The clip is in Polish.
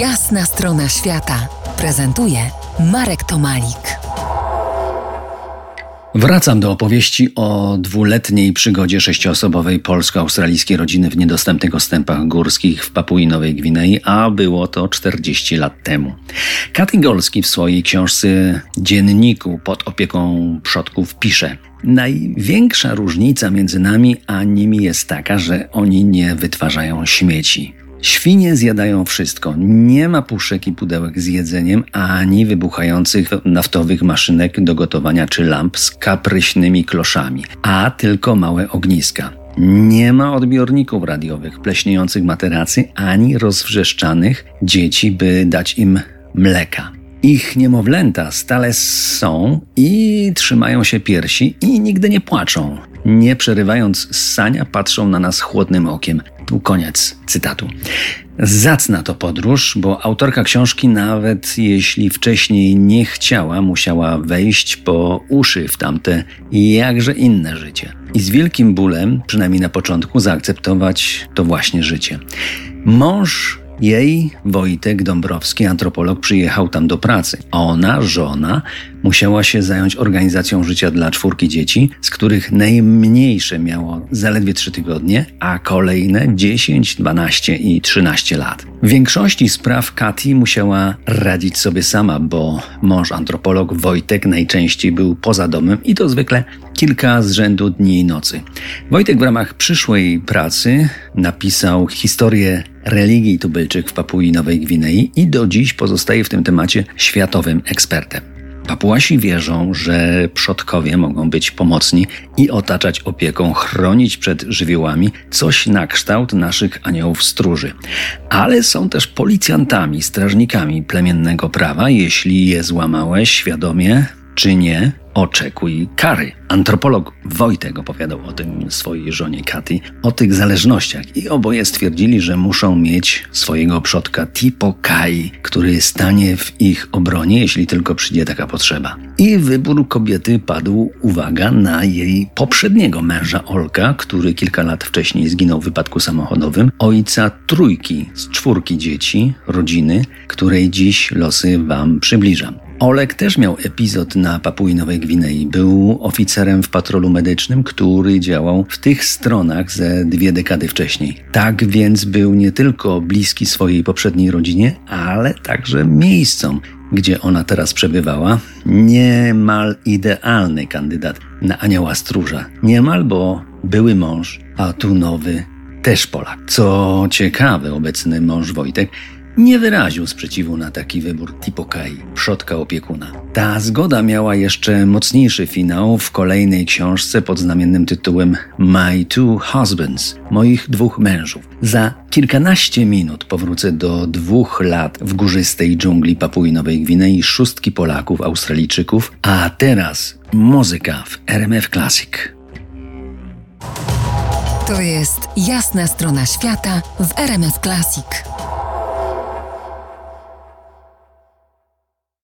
Jasna strona świata prezentuje Marek Tomalik. Wracam do opowieści o dwuletniej przygodzie sześcioosobowej polsko-australijskiej rodziny w niedostępnych ostępach górskich w Papui Nowej Gwinei, a było to 40 lat temu. Katy Golski w swojej książce Dzienniku pod opieką przodków pisze Największa różnica między nami a nimi jest taka, że oni nie wytwarzają śmieci. Świnie zjadają wszystko. Nie ma puszek i pudełek z jedzeniem, ani wybuchających naftowych maszynek do gotowania czy lamp z kapryśnymi kloszami, a tylko małe ogniska. Nie ma odbiorników radiowych, pleśniejących materacy, ani rozwrzeszczanych dzieci, by dać im mleka. Ich niemowlęta stale są i trzymają się piersi i nigdy nie płaczą. Nie przerywając ssania, patrzą na nas chłodnym okiem. Tu koniec cytatu. Zacna to podróż, bo autorka książki, nawet jeśli wcześniej nie chciała, musiała wejść po uszy w tamte jakże inne życie. I z wielkim bólem, przynajmniej na początku, zaakceptować to właśnie życie. Mąż jej Wojtek Dąbrowski, antropolog, przyjechał tam do pracy. Ona, żona, musiała się zająć organizacją życia dla czwórki dzieci, z których najmniejsze miało zaledwie trzy tygodnie, a kolejne 10, 12 i 13 lat. W większości spraw Kati musiała radzić sobie sama, bo mąż antropolog Wojtek najczęściej był poza domem i to zwykle kilka z rzędu dni i nocy. Wojtek w ramach przyszłej pracy napisał historię religii tubylczych w Papui Nowej Gwinei i do dziś pozostaje w tym temacie światowym ekspertem. Papuasi wierzą, że przodkowie mogą być pomocni i otaczać opieką, chronić przed żywiołami, coś na kształt naszych aniołów stróży. Ale są też policjantami, strażnikami plemiennego prawa, jeśli je złamałeś świadomie czy nie, oczekuj kary. Antropolog Wojtek opowiadał o tym swojej żonie Katy, o tych zależnościach i oboje stwierdzili, że muszą mieć swojego przodka Tipo Kai, który stanie w ich obronie, jeśli tylko przyjdzie taka potrzeba. I wybór kobiety padł, uwaga, na jej poprzedniego męża Olka, który kilka lat wcześniej zginął w wypadku samochodowym, ojca trójki z czwórki dzieci, rodziny, której dziś losy wam przybliżam. Olek też miał epizod na Papui Nowej Gwinei. Był oficerem w patrolu medycznym, który działał w tych stronach ze dwie dekady wcześniej. Tak więc był nie tylko bliski swojej poprzedniej rodzinie, ale także miejscom, gdzie ona teraz przebywała. Niemal idealny kandydat na anioła stróża. Niemal, bo były mąż, a tu nowy też Polak. Co ciekawe, obecny mąż Wojtek nie wyraził sprzeciwu na taki wybór Tipokai, przodka opiekuna. Ta zgoda miała jeszcze mocniejszy finał w kolejnej książce pod znamiennym tytułem My Two Husbands, moich dwóch mężów. Za kilkanaście minut powrócę do dwóch lat w górzystej dżungli Papui Nowej Gwinei, szóstki Polaków, Australijczyków, a teraz muzyka w RMF Classic. To jest jasna strona świata w RMF Classic.